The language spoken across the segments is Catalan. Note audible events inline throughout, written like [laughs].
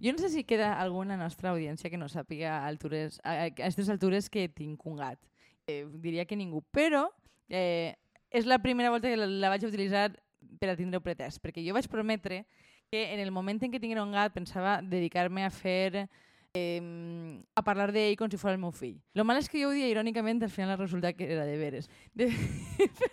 Jo no sé si queda alguna nostra audiència que no sàpiga altures, a, aquestes altures que tinc un gat. Eh, diria que ningú, però eh, és la primera volta que la, la vaig utilitzar per a tindre un pretest, perquè jo vaig prometre que en el moment en què tinguera un gat pensava dedicar-me a fer eh, a parlar d'ell com si fos el meu fill. Lo mal és que jo ho dia irònicament, al final resulta que era de veres. De...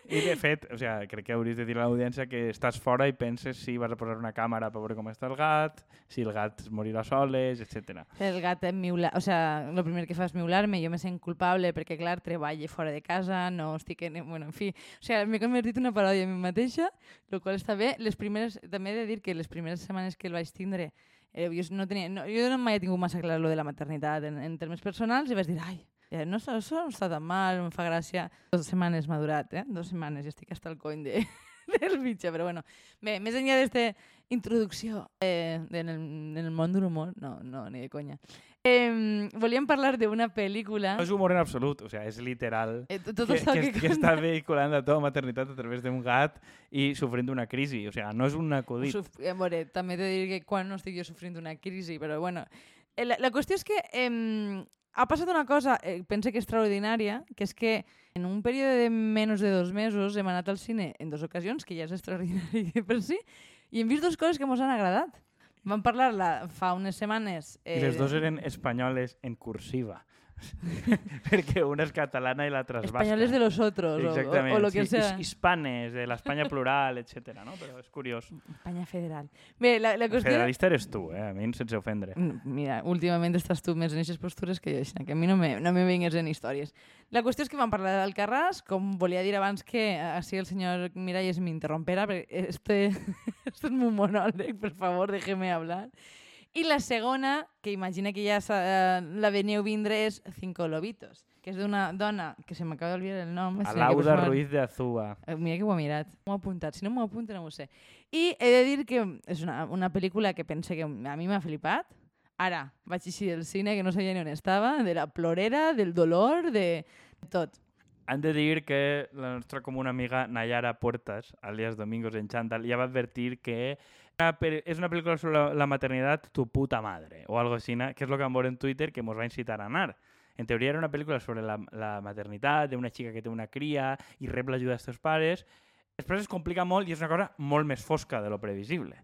I de [laughs] fet, o sea, crec que hauries de dir a l'audiència que estàs fora i penses si vas a posar una càmera per veure com està el gat, si el gat morirà soles, etc. El gat em miula, o sea, el primer que fa és miular-me, jo me sent culpable perquè, clar, treballo fora de casa, no estic en... Bueno, en fi, o sea, m'he convertit en una paròdia a mi mateixa, el qual està bé. Les primeres, també he de dir que les primeres setmanes que el vaig tindre eh, jo, no tenia, no, jo no mai he tingut massa clar lo de la maternitat en, en termes personals i vaig dir, ai, no, això no està tan mal, em fa gràcia. Dos setmanes m'ha durat, eh? Dos setmanes, i estic hasta el coll de, [laughs] del bitxe, però bueno. Bé, més enllà d'esta introducció eh, en, el, en el món de l'humor, no, no, ni de conya. Eh, volíem parlar d'una pel·lícula... No és humor en absolut, o sea, és literal Eh, tot que, que, que, que està vehiculant la teva maternitat a través d'un gat i sofrint una crisi. O sea, no és un acudit. Suf eh, veure, també he de dir que quan no estic jo sofrint una crisi, però bueno. Eh, La, la qüestió és que eh, ha passat una cosa, eh, pense que extraordinària, que és que en un període de menys de dos mesos hem anat al cine en dues ocasions, que ja és extraordinari [laughs] per si, i hem vist dues coses que ens han agradat. Vam parlar-la fa unes setmanes... I les dues eren espanyoles en cursiva. [laughs] Perquè una és catalana i l'altra és basca. Espanyoles de los otros, o, o, o lo que sí, sea. his- Hispanes, de l'Espanya plural, etc. No? Però és curiós. Espanya federal. Bé, la, la qüestió... Federalista eres tu, eh? a mi sense ofendre. Mm, Mira, últimament estàs tu més en aquestes postures que jo, que a mi no me, no me vingues en històries. La qüestió és que vam parlar d'Alcarràs, com volia dir abans que així el senyor Miralles m'interrompera, perquè este, [laughs] este és un monòleg, per favor, déjeme hablar. I la segona, que imagina que ja s'ha- la veniu vindre, és Cinco Lobitos, que és d'una dona, que se m'acaba d'olvidar el nom. Alauda favor- Ruiz de Azúa. Eh, Mira que ho he mirat, m'ho he apuntat. Si no m'ho apunta no ho sé. I he de dir que és una, una pel·lícula que pense que a mi m'ha flipat. Ara, vaig així del cine que no sabia ni on estava, de la plorera, del dolor, de tot. Han de dir que la nostra comuna amiga Nayara Puertas, alias Domingos en Chantal, ja va advertir que és una pel·lícula sobre la, la tu puta madre, o algo així, que és el que veure en Twitter que ens va incitar a anar. En teoria era una pel·lícula sobre la, la maternitat, d'una xica que té una cria i rep l'ajuda dels seus pares. Després es complica molt i és una cosa molt més fosca de lo previsible.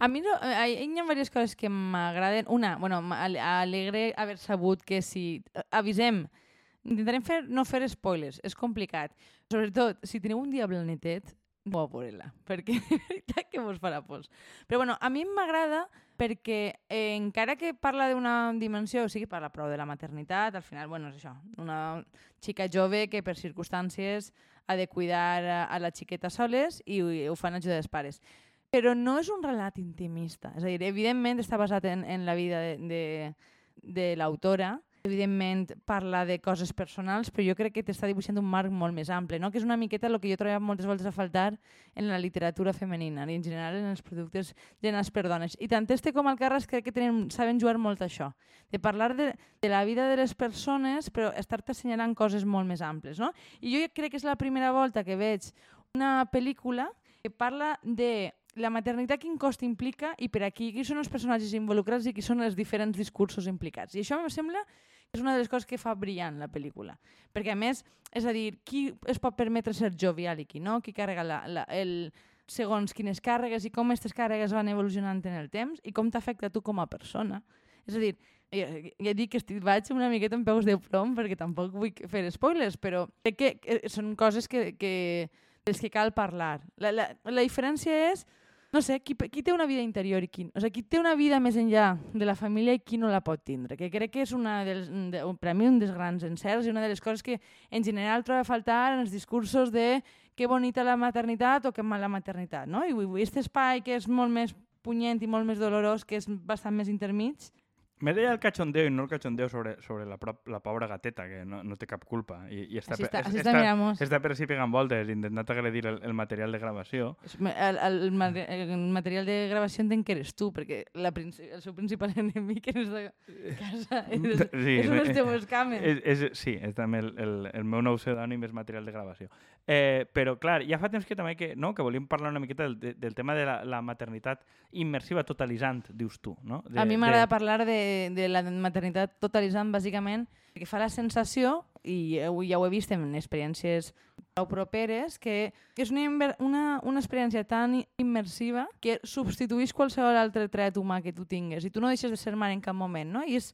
A mi no, eh, hi ha diverses coses que m'agraden. Una, bueno, m'alegre haver sabut que si... eh, Avisem, intentarem fer, no fer spoilers, és complicat. Sobretot, si teniu un dia planetet, bo a veure-la, perquè és veritat que vos farà pors. Però bueno, a mi m'agrada perquè eh, encara que parla d'una dimensió, o sigui, parla prou de la maternitat, al final, bueno, és això, una xica jove que per circumstàncies ha de cuidar a, a la xiqueta soles i ho, ho fan ajuda dels pares però no és un relat intimista. És a dir, evidentment està basat en, en la vida de, de, de l'autora, evidentment parla de coses personals, però jo crec que t'està dibuixant un marc molt més ample, no? que és una miqueta el que jo trobo moltes voltes a faltar en la literatura femenina i en general en els productes generats per dones. I tant este com el Carles crec que tenen, saben jugar molt això, de parlar de, de la vida de les persones, però estar-te assenyalant coses molt més amples. No? I jo crec que és la primera volta que veig una pel·lícula que parla de la maternitat quin cost implica i per aquí qui són els personatges involucrats i qui són els diferents discursos implicats. I això em sembla és una de les coses que fa brillant la pel·lícula. Perquè a més, és a dir, qui es pot permetre ser jovial i qui no, qui carrega la, la, el, segons quines càrregues i com aquestes càrregues van evolucionant en el temps i com t'afecta tu com a persona. És a dir, ja, ja dic que estic, vaig una miqueta en peus de plom perquè tampoc vull fer spoilers, però crec que eh, són coses que, que, dels que cal parlar. La, la, la diferència és no sé, qui, qui té una vida interior i qui, o sigui, qui té una vida més enllà de la família i qui no la pot tindre, que crec que és una dels, de, per a mi un dels grans encerts i una de les coses que en general trobo a faltar en els discursos de que bonita la maternitat o que mala maternitat, no? I aquest espai que és molt més punyent i molt més dolorós, que és bastant més intermig, M'he deia el cachondeo i no el cachondeo sobre, sobre la, prop, la pobra gateta, que no, no té cap culpa. I, i està, Així està- és- així està, miramos. està per si pegant voltes, intentant agredir el, el material de gravació. És- El, el, el, mate- el material de gravació entenc que eres tu, perquè la, el seu principal [laughs] enemic en aquesta casa és, Sí, és unes eh, teues cames. És, és, sí, és també el, el, el meu nou pseudònim és material de gravació. Eh, però, clar, ja fa temps que també que, no, que volíem parlar una miqueta del, de- del tema de la, la maternitat immersiva totalitzant, dius tu, no? De, a mi m'agrada parlar de, de la maternitat totalitzant, bàsicament, perquè fa la sensació, i ja ho he vist en experiències prou properes, que, que és una, una, una experiència tan immersiva que substitueix qualsevol altre tret humà que tu tingues i tu no deixes de ser mare en cap moment, no? I és,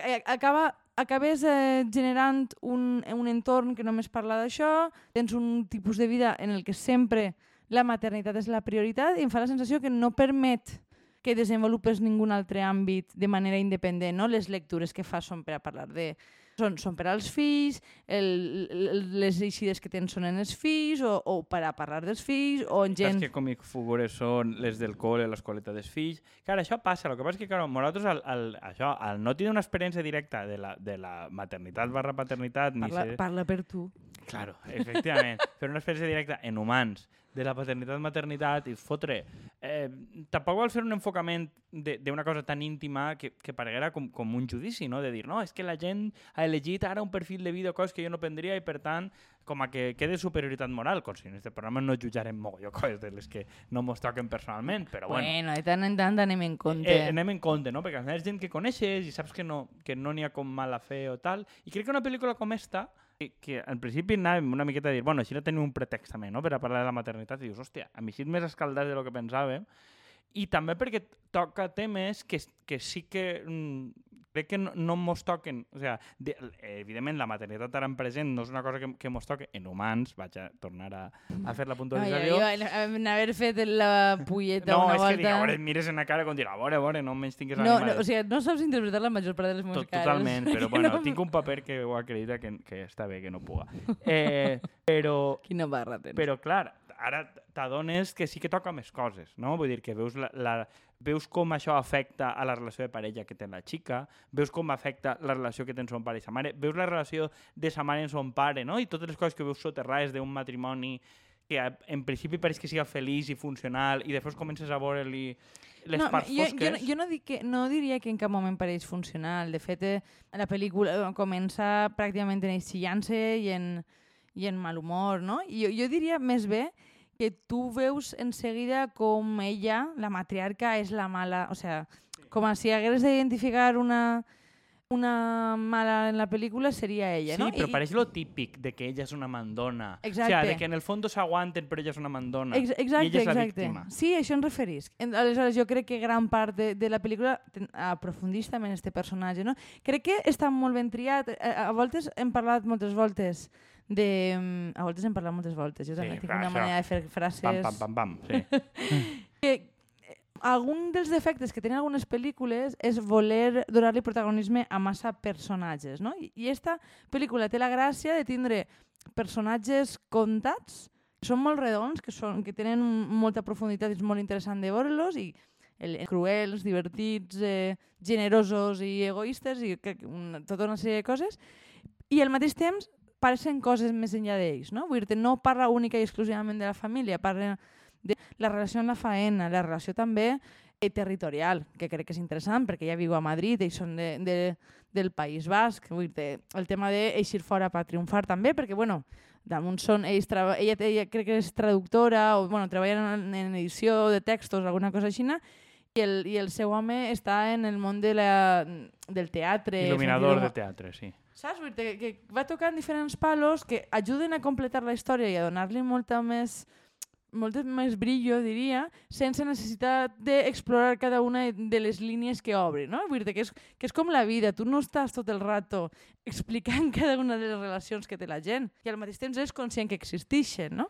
a- acaba, acabes eh, generant un, un entorn que només parla d'això, tens un tipus de vida en el que sempre la maternitat és la prioritat i em fa la sensació que no permet que desenvolupes ningun altre àmbit de manera independent. No? Les lectures que fas són per a parlar de... Són, són per als fills, el, el, les eixides que tens són en els fills, o, o per a parlar dels fills, o en gent... Saps que còmic figures són les del col·le, l'escoleta dels fills. Clar, això passa. El que passa és que, clar, nosaltres, al, al, això, al no tenir una experiència directa de la, de la maternitat barra paternitat, ni Parla, ser... parla per tu. Claro, efectivament. [laughs] Fer una experiència directa en humans de la paternitat-maternitat i fotre... Eh, tampoc vol fer un enfocament de- d'una cosa tan íntima que, que pareguera com, com un judici, no? De dir, no, és que la gent ha elegit ara un perfil de vida o coses que jo no prendria i, per tant, com a que quede superioritat moral, com si en este programa no jutjarem mogolló coses de les que no mos toquen personalment, però bueno. Bueno, de tant en tant anem en compte. Eh, anem en compte, no? Perquè al final és gent que coneixes i saps que no que no n'hi ha com mala fe o tal. I crec que una pel·lícula com esta, que, al principi anàvem una miqueta a dir, bueno, així no tenim un pretext també, no?, per a parlar de la maternitat, i dius, hòstia, a mi així més escaldat de lo que pensàvem, i també perquè toca temes que, que sí que mm, crec que no, no mos toquen, o sigui, de, evidentment la maternitat ara en present no és una cosa que, que mos toque en humans, vaig a tornar a, a fer la puntualització, ai, ai, en haver fet la pulleta no, una és que dic, volta... a veure, mires en la cara com dir, a veure, a veure, no menys tingues No, ànima no, o sigui, no saps interpretar la major part de les meves Tot, cares. totalment, però bueno, [laughs] no- tinc un paper que ho acredita que, que està bé, que no puga. Eh, [laughs] però, Quina barra tens. però clar, ara t'adones que sí que toca més coses, no? Vull dir que veus, la, la, veus com això afecta a la relació de parella que té la xica, veus com afecta la relació que amb son pare i sa mare, veus la relació de sa mare amb son pare, no? I totes les coses que veus soterrades d'un matrimoni que en principi pareix que siga feliç i funcional i després comences a veure-li les no, parts jo, jo, fosques. no- jo no, dic que, no diria que en cap moment pareix funcional. De fet, eh, la pel·lícula eh, comença pràcticament en eixillant-se i en, i en mal humor, no? I jo, jo diria més bé que tu veus en seguida com ella, la matriarca, és la mala... O sea, com si hagués d'identificar una, una mala en la pel·lícula seria ella, Sí, no? però I- pareix lo típic de que ella és una mandona. O Exacte. sigui, de que en el fons s'aguanten però ella és una mandona. Ex exacte, I ella és la exacte. víctima. Sí, això em referís. Aleshores, jo crec que gran part de, de la pel·lícula aprofundeix també en este personatge, no? Crec que està molt ben triat. A, a voltes hem parlat moltes voltes de... mm, A voltes hem parlat moltes voltes. Jo Sí, també tinc clar, una això. manera de fer frases... Pam, pam, pam, pam. Sí. [laughs] Que eh, algun dels defectes que tenen algunes pel·lícules és voler donar-li protagonisme a massa personatges, no? I, I esta pel·lícula té la gràcia de tindre personatges contats que són molt redons, que, són, que tenen molta profunditat i és molt interessant de veure-los i el, cruels, divertits, eh, generosos i egoistes i que, una, tota una sèrie de coses i al mateix temps pareixen coses més enllà d'ells, no? Vull dir no parla única i exclusivament de la família, parla de la relació amb la faena, la relació també eh, territorial, que crec que és interessant perquè ja viu a Madrid, ells són de, de, del País Basc, vull dir el tema d'eixir fora per triomfar també, perquè, bueno, damunt són, ells ella, ella crec que és traductora o, bueno, treballa en, en edició de textos, alguna cosa així, i el, i el seu home està en el món de la, del teatre. Il·luminador de teatre, sí. Saps? Vull dir que, que va tocant diferents palos que ajuden a completar la història i a donar-li molta més molt més brillo, diria, sense necessitat d'explorar cada una de les línies que obre, no? Vull dir que és, que és com la vida, tu no estàs tot el rato explicant [laughs] cada una de les relacions que té la gent i al mateix temps és conscient que existeixen, no?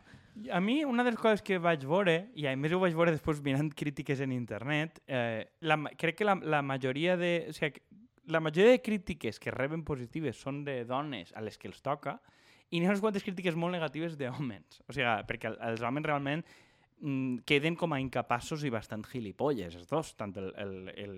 A mi, una de les coses que vaig veure, i a més ho vaig veure després mirant crítiques en internet, eh, la, crec que la, la majoria de... O sigui, la majoria de crítiques que reben positives són de dones a les que els toca, i n'hi ha unes quantes crítiques molt negatives d'homes. O sigui, perquè el- els homes realment mm, queden com a incapaços i bastant gilipolles, els dos, tant el, el, el,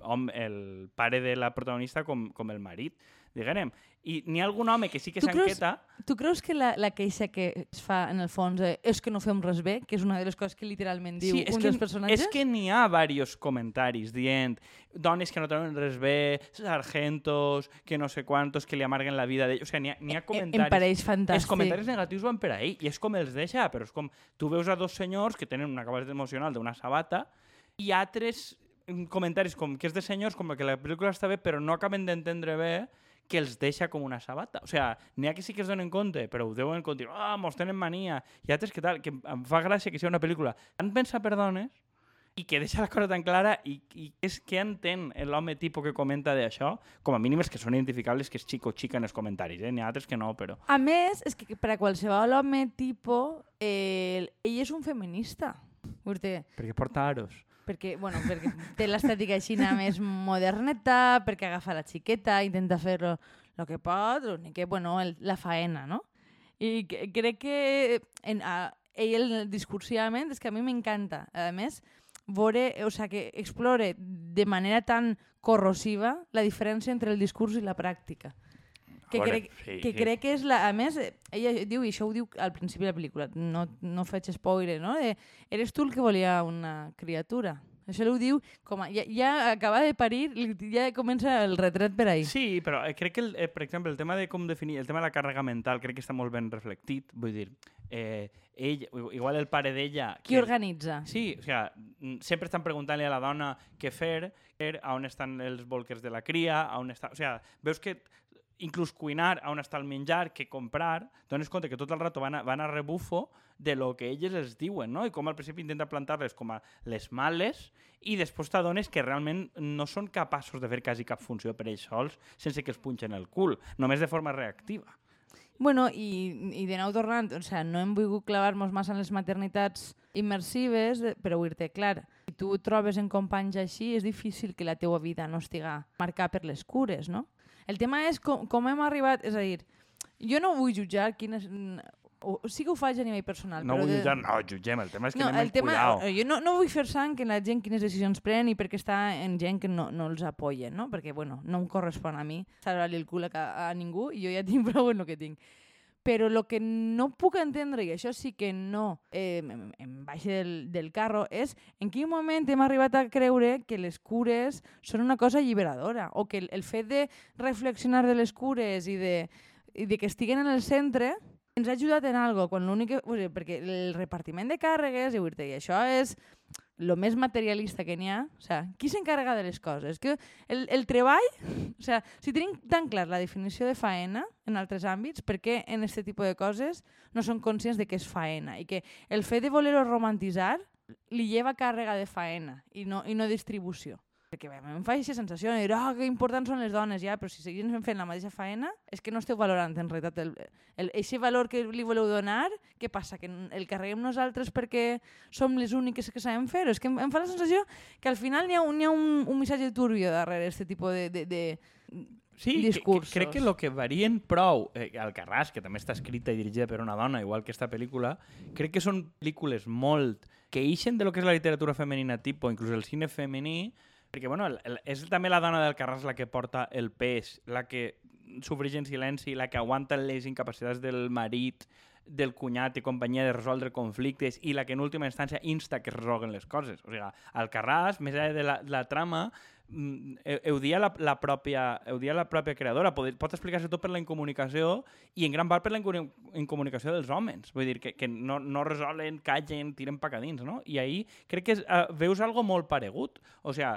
hom, el pare de la protagonista com, com el marit. Diguem. I n'hi ha algun home que sí que s'enqueta... Tu creus que la, la queixa que es fa en el fons eh, és que no fem res bé, que és una de les coses que literalment diu Sí, un que, dels personatges? és que n'hi ha diversos comentaris dient dones que no troben res bé, sargentos, que no sé quantos, que li amarguen la vida d'ell. O sigui, n'hi ha, ha Em- comentaris... Em pareix fantàstic. Els comentaris negatius van per ahí, i és com els deixa, però és com... Tu veus a dos senyors que tenen una capacitat emocional d'una sabata i altres mm, comentaris com que és de senyors, com que la pel·lícula està bé, però no acaben d'entendre bé que els deixa com una sabata. O sigui, n'hi ha que sí que es donen compte, però ho deuen continuar, ah, mos tenen mania, i altres que tal, que em fa gràcia que sigui una pel·lícula tan pensa per dones i que deixa la cosa tan clara i, i és que entén l'home tipus que comenta d'això, com a mínim els que són identificables, que és xico xica en els comentaris, eh? n'hi ha altres que no, però... A més, és que per a qualsevol home tipus, eh, ell és un feminista. Perquè porta aros. Perquè, bueno, perquè té l'estètica així més moderneta, perquè agafa la xiqueta, intenta fer el que pot, l'únic que, bueno, el, la faena, no? I crec que en, a, ell discursivament és que a mi m'encanta. A més, veure, o sea, que explore de manera tan corrosiva la diferència entre el discurs i la pràctica. Que crec, sí, que sí. crec que és la... A més, eh, ella diu, i això ho diu al principi de la pel·lícula, no, no faig spoiler, no? De, eres tu el que volia una criatura. Això ho diu com a... Ja, ja acaba de parir, ja comença el retret per ahí. Sí, però eh, crec que, el, eh, per exemple, el tema de com definir, el tema de la càrrega mental, crec que està molt ben reflectit. Vull dir, eh, ell, igual el pare d'ella... Qui que- organitza? Sí, o sea, mm, sempre estan preguntant-li a la dona què fer, fer, a on estan els bolquers de la cria, a on està... O sea, veus que inclús cuinar, on està el menjar, que comprar, dones compte que tot el rato van a, van a rebufo de lo que elles els diuen, no? I com al principi intenta plantar-les com a les males i després t'adones que realment no són capaços de fer quasi cap funció per ells sols sense que els punxen el cul, només de forma reactiva. Bueno, i, i de nou tornant, o sea, no hem volgut clavar-nos massa en les maternitats immersives, però vull-te, clar, si tu trobes en companys així, és difícil que la teua vida no estiga marcada per les cures, no? El tema és com, com hem arribat, és a dir, jo no vull jutjar quines... O, sí que ho faig a nivell personal, No però... vull de- jutjar, no, jutgem, el tema és que no, anem el tema, cuidao. eh, jo no, no vull fer sang en la gent quines decisions pren i perquè està en gent que no, no els apoyen, no? Perquè, bueno, no em correspon a mi salvar-li el cul a, a ningú i jo ja tinc prou en el que tinc. Però el que no puc entendre, i això sí que no eh, em, baixi del, del carro, és en quin moment hem arribat a creure que les cures són una cosa alliberadora o que el, el fet de reflexionar de les cures i de, i de que estiguen en el centre ens ha ajudat en algo, quan l'únic. O sigui, perquè el repartiment de càrregues, i això és el més materialista que n'hi ha. O sigui, qui s'encarrega de les coses? Que el, el treball... O sigui, si tenim tan clar la definició de faena en altres àmbits, per què en aquest tipus de coses no són conscients de què és faena? I que el fet de voler-ho romantitzar li lleva càrrega de faena i no, i no distribució. Perquè bé, em fa aquesta sensació de dir, oh, que importants són les dones, ja, però si seguim fent la mateixa faena, és que no esteu valorant en realitat el, el, eixe valor que li voleu donar, què passa? Que el carreguem nosaltres perquè som les úniques que sabem fer-ho? És que em, em fa la sensació que al final n'hi ha, un, n'hi ha un, un missatge turbio darrere aquest tipus de, de, de... Sí, que- discursos. Que, crec que el que varien prou, eh, Alcarràs, que també està escrita i dirigida per una dona, igual que esta pel·lícula, crec que són pel·lícules molt que ixen de lo que és la literatura femenina tipus, inclús el cine femení, perquè bueno, el, el, és també la dona del Carràs la que porta el pes, la que sofreix en silenci, la que aguanta les incapacitats del marit, del cunyat i companyia de resoldre conflictes i la que en última instància insta que es resolguen les coses. O sigui, el Carràs, més enllà de la, la trama, mm, ho, ho dia la, la pròpia, ho dia la pròpia creadora. Pot, pot explicar-se tot per la incomunicació i en gran part per la incomu- incomunicació dels homes. Vull dir, que, que no, no resolen, callen, tiren pacadins, no? I ahir crec que és, uh, veus algo molt paregut. O sigui,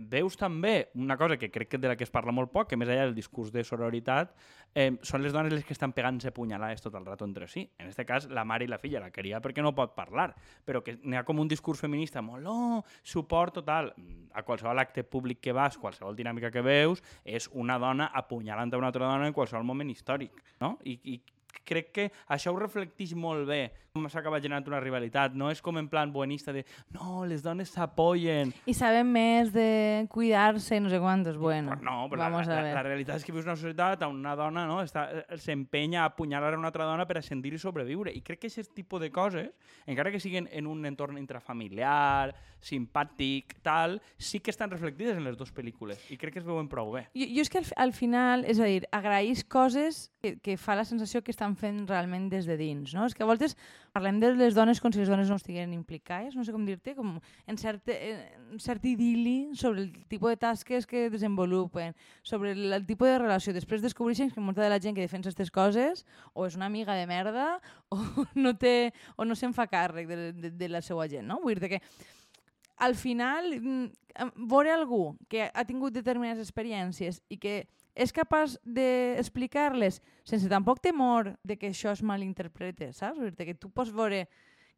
veus també una cosa que crec que de la que es parla molt poc, que més enllà del discurs de sororitat, eh, són les dones les que estan pegant-se punyalades tot el rato entre si. En aquest cas, la mare i la filla la queria perquè no pot parlar, però que n'hi ha com un discurs feminista molt, oh, suport total. A qualsevol acte públic que vas, qualsevol dinàmica que veus, és una dona apunyalant a una altra dona en qualsevol moment històric, no? I, i crec que això ho reflecteix molt bé com s'acaba generant una rivalitat. No és com en plan buenista de no, les dones s'apoyen. I saben més de cuidar-se i no sé quantos. Bueno, Però no, però vamos la, la, la realitat és que vius una societat on una dona no, eh, s'empenya a apunyalar a una altra dona per ascendir i sobreviure. I crec que aquest tipus de coses, encara que siguin en un entorn intrafamiliar, simpàtic, tal, sí que estan reflectides en les dues pel·lícules. I crec que es veuen prou bé. Jo, jo és que al, al final, és a dir, agraïs coses que, que fa la sensació que estan fent realment des de dins, no? És que a voltes parlem de les dones com si les dones no estiguin implicades, no sé com dir-te, com en cert, en cert idili sobre el tipus de tasques que desenvolupen, sobre el, el tipus de relació. Després descobreixen que molta de la gent que defensa aquestes coses o és una amiga de merda [laughs] o no, té, o no se'n fa càrrec de, de, de la seva gent, no? Vull dir que al final, mm, veure algú que ha tingut determinades experiències i que és capaç d'explicar-les sense tampoc temor de que això es malinterprete, saps? Dir que tu pots veure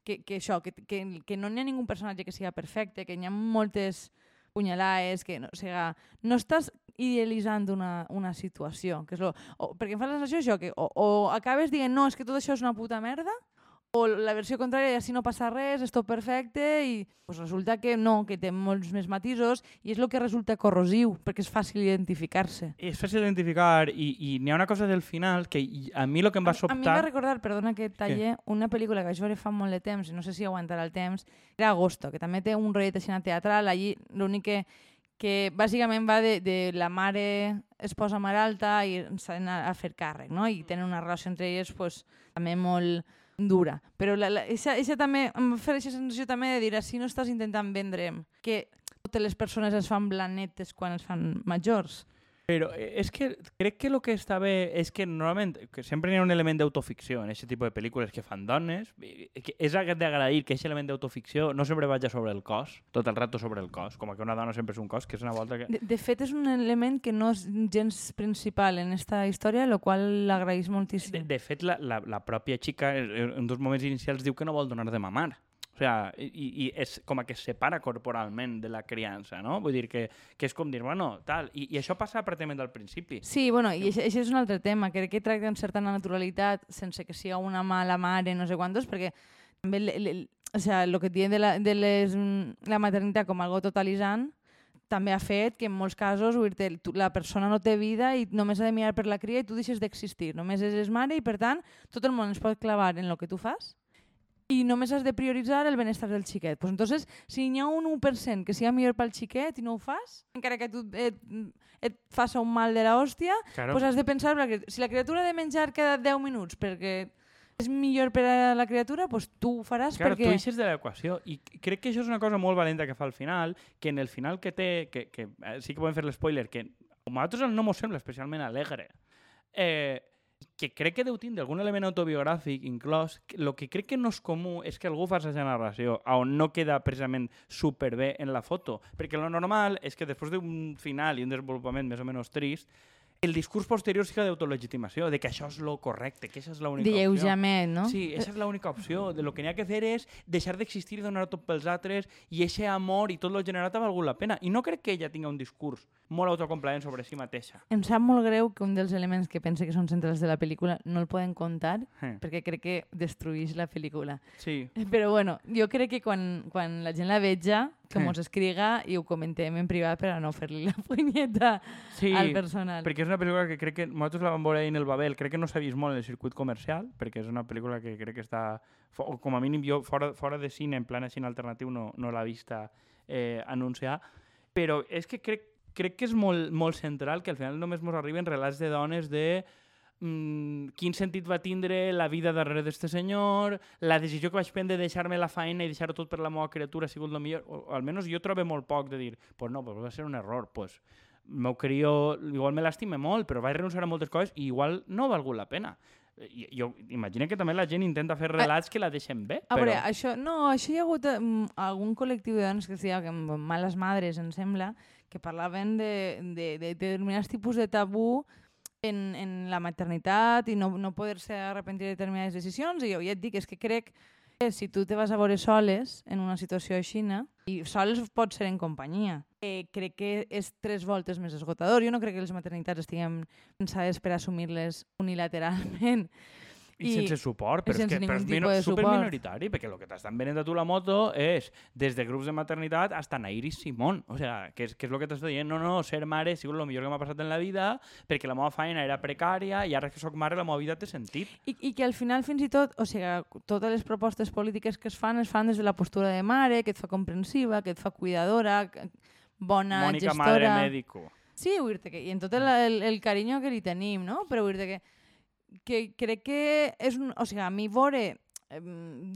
que, que això, que, que, que no n'hi ha ningú personatge que siga perfecte, que n'hi ha moltes punyalades, que no, o sigui, no estàs idealitzant una, una situació, que és lo, o, perquè em fa la sensació això, que o, o acabes dient no, és que tot això és una puta merda, o la versió contrària, si no passa res, és tot perfecte, i pues resulta que no, que té molts més matisos, i és el que resulta corrosiu, perquè és fàcil identificar-se. És fàcil d'identificar i, i n'hi ha una cosa del final que i- a mi el que em va A, a mi em va sobtar... recordar, perdona que talle, una pel·lícula que vaig veure fa molt de temps, i no sé si aguantarà el temps, era Agosto, que també té un rotllet així teatral, allí l'únic que, que bàsicament va de, de la mare es posa alta i s'ha d'anar a fer càrrec, no? i tenen una relació entre elles pues, també molt dura. Però la, la, eixa, eixa també, em fa aquesta sensació també de dir, si no estàs intentant vendre'm que totes les persones es fan blanetes quan es fan majors. Però eh, és que crec que el que està bé és que normalment, que sempre hi ha un element d'autoficció en aquest tipus de pel·lícules que fan dones, que és aquest d'agrair que aquest element d'autoficció no sempre vagi sobre el cos, tot el rato sobre el cos, com que una dona sempre és un cos, que és una volta que... De, de fet, és un element que no és gens principal en esta història, el qual l'agraïs moltíssim. De, de fet, la, la, la pròpia xica eh, en dos moments inicials diu que no vol donar de mamar. O sea, i, i és com a que es separa corporalment de la criança, no? Vull dir que, que és com dir, bueno, tal. I, i això passa pràcticament al principi. Sí, bueno, i això, això és un altre tema. Crec que tracta amb certa naturalitat sense que sigui una mala mare, no sé quantos, perquè també le, le, o sea, el que diuen de, la, de les, la maternitat com algo totalitzant també ha fet que en molts casos la persona no té vida i només ha de mirar per la cria i tu deixes d'existir. Només és mare i, per tant, tot el món es pot clavar en el que tu fas i només has de prioritzar el benestar del xiquet. Pues entonces, si hi ha un 1% que sigui millor pel xiquet i no ho fas, encara que tu et, et faça un mal de la hòstia, Claro. pues has de pensar, perquè si la criatura de menjar cada 10 minuts perquè és millor per a la criatura, pues tu ho faràs Claro, tu perquè... eixes de l'equació i crec que això és una cosa molt valenta que fa al final, que en el final que té, que, que eh, sí que podem fer l'espoiler, que a nosaltres no mos sembla especialment alegre, eh, que crec que deu tindre algun element autobiogràfic inclòs, el que crec que no és comú és que algú fa aquesta narració on no queda precisament superbé en la foto, perquè lo normal és que després d'un final i un desenvolupament més o menys trist, el discurs posterior siga d'autolegitimació, de que això és lo correcte, que això és l'única opció. lleugerament, no? Sí, esa és l'única opció. De lo que n'hi ha que fer és deixar d'existir i donar tot pels altres i eixe amor i tot lo generat ha valgut la pena. I no crec que ella tinga un discurs molt autocomplaent sobre si mateixa. Em sap molt greu que un dels elements que pense que són centrals de la pel·lícula no el poden contar Eh. perquè crec que destruïix la pel·lícula. Sí. Però bueno, jo crec que quan, quan la gent la veja, que mos escriga i ho comentem en privat per a no fer-li la punyeta Sí, al personal. perquè és una pel·lícula que crec que nosaltres la vam veure en el Babel, crec que no s'ha vist molt en el circuit comercial, perquè és una pel·lícula que crec que està, o com a mínim jo fora, fora de cine, en plan cine alternatiu, no, no l'ha vista eh, anunciar, però és que crec, crec que és molt, molt central que al final només ens arriben relats de dones de mm, quin sentit va tindre la vida darrere d'aquest senyor, la decisió que vaig prendre de deixar-me la feina i deixar tot per la meva criatura ha sigut el millor, o, o almenys jo trobo molt poc de dir, pues no, pues va ser un error, pues meu crió igual me l'estime molt, però vaig renunciar a moltes coses i igual no ha valgut la pena. I, jo imagino que també la gent intenta fer relats que la deixen bé, A però... veure, això, no, això hi ha hagut um, algun col·lectiu de dones que es deia que Males Madres, em sembla, que parlaven de, de, de determinats tipus de tabú en, en la maternitat i no, no poder-se arrepentir de determinades decisions. I jo ja et dic, és que crec que si tu te vas a veure soles en una situació així, i soles pot ser en companyia, eh, crec que és tres voltes més esgotador. Jo no crec que les maternitats estiguem pensades per assumir-les unilateralment. I, I- sense suport, però és sense que però és de suport. superminoritari, perquè el que t'estan venent a tu la moto és des de grups de maternitat hasta Nairi Simón. O sea, que és, que és el que t'està dient, no, no, ser mare ha sigut el millor que m'ha passat en la vida perquè la meva feina era precària i ara que sóc mare la meva vida té sentit. I, I que al final, fins i tot, o sigui, totes les propostes polítiques que es fan, es fan des de la postura de mare, que et fa comprensiva, que et fa cuidadora, que- bona Mònica, gestora... madre médico. Sí, vull dir que, i en tot el, el, el carinyo que li tenim, no? Però vull dir que, que crec que és un... O sigui, a mi veure eh,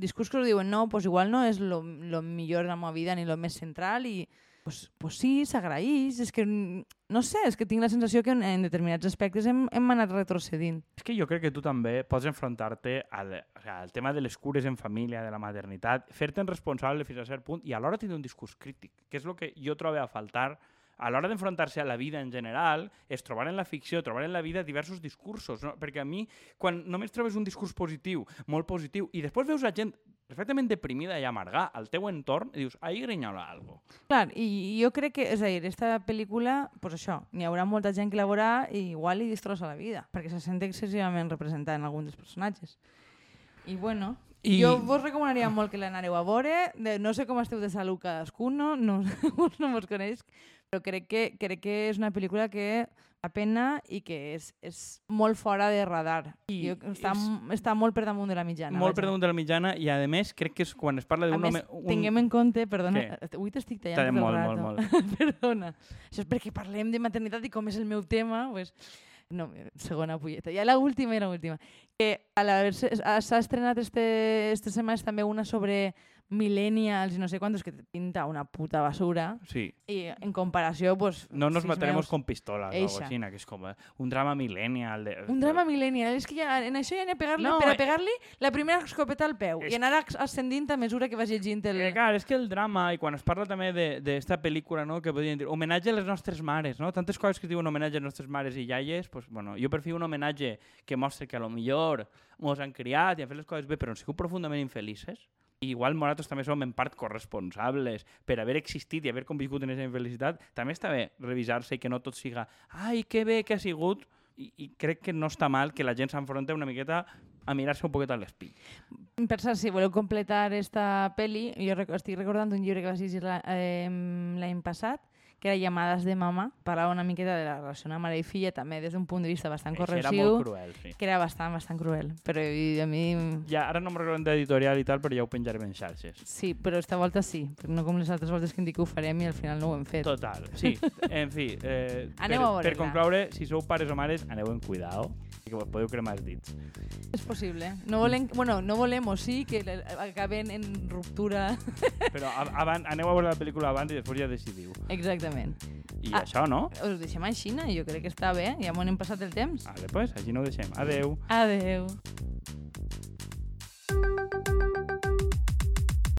discurs que us diuen no, pues igual no és lo millor de la meva vida ni lo més central i pues, pues sí, s'agraeix. És que, no sé, és que tinc la sensació que en, en determinats aspectes hem, hem anat retrocedint. És que jo crec que tu també pots enfrontar-te al, o sea, al tema de les cures en família, de la maternitat, fer-te'n responsable fins a cert punt i alhora tindre un discurs crític, que és el que jo trobo a faltar a l'hora d'enfrontar-se a la vida en general, és trobar en la ficció, trobar en la vida diversos discursos, no? perquè a mi, quan només trobes un discurs positiu, molt positiu, i després veus la gent perfectament deprimida i amargar al teu entorn, i dius, ahí grinyola algo. Clar, i jo crec que, és a dir, aquesta pel·lícula, pues això, n'hi haurà molta gent que la veurà i igual li destrossa la vida, perquè se sent excessivament representada en algun dels personatges. I bueno, I- jo vos recomanaria molt que l'anareu a veure, no sé com esteu de salut cadascun, no, [laughs] no, no vos coneix, però crec que, crec que és una pel·lícula que la pena i que és, és molt fora de radar. I jo, està, és- està molt per damunt de la mitjana. molt per vaja. damunt de la mitjana, i a més crec que és quan es parla d'un home... Un... tinguem en compte, perdona, Què? avui t'estic tallant Tallem tot el molt, rato. molt, [laughs] perdona. Això és perquè parlem de maternitat i com és el meu tema, pues, no, segona pulleta. Ja la última i la última. Que a l'haver-se- s'ha estrenat este, este setmanes també una sobre millennials i no sé quantos que te pinta una puta basura Sí, i en comparació pues, no nos mataremos meus, con pistolas o algo Eixa. que és com eh, un drama millennial. De... un drama millennial, és que ja, en això ja n'hi a pegar-li, No, per a eh, pegar-li la primera escopeta al peu és i anar ascendint a mesura que vas llegint el... Eh, clar, és que el drama, i quan es parla també d'esta pel·lícula, no, que podríem dir, homenatge a les nostres mares, no? Tantes coses que es diuen homenatge a les nostres mares i iaies, pues, bueno, jo prefiero un homenatge que mostra que a lo millor mos han criat i han fet les coses bé, però han sigut profundament infelices. I igual nosaltres també som en part corresponsables per haver existit i haver conviscut en aquesta infelicitat. També està bé revisar-se i que no tot siga ai, que bé que ha sigut, i, i crec que no està mal que la gent s'enfronta una miqueta a mirar-se un poquet a l'espill. Per cert, si voleu completar esta peli, jo rec estic recordant un llibre que vaig llegir la- eh, l'any passat, que era Llamades de mama, parlava una miqueta de la relació amb mare i filla, també des d'un punt de vista bastant Això era molt cruel, sí. que era bastant, bastant cruel. Però a mi... Ja, ara no me'n recordo d'editorial i tal, però ja ho penjarem en xarxes. Sí, però esta volta sí, però no com les altres voltes que hem dit que ho farem i al final no ho hem fet. Total, sí. [laughs] En fi, eh, Aneu per, a per concloure, si sou pares o mares, aneu en cuidao i que vos podeu cremar els dits. Possible. No volem, bueno, no volem o sí que acaben en ruptura. [laughs] Però abans, aneu a veure la pel·lícula abans i després ja decidiu. Exactament. I Ah. això, no? Us deixem així, jo crec que està bé, ja m'ho hem passat el temps. Vale, pues, així no ho deixem. Adeu. Adeu.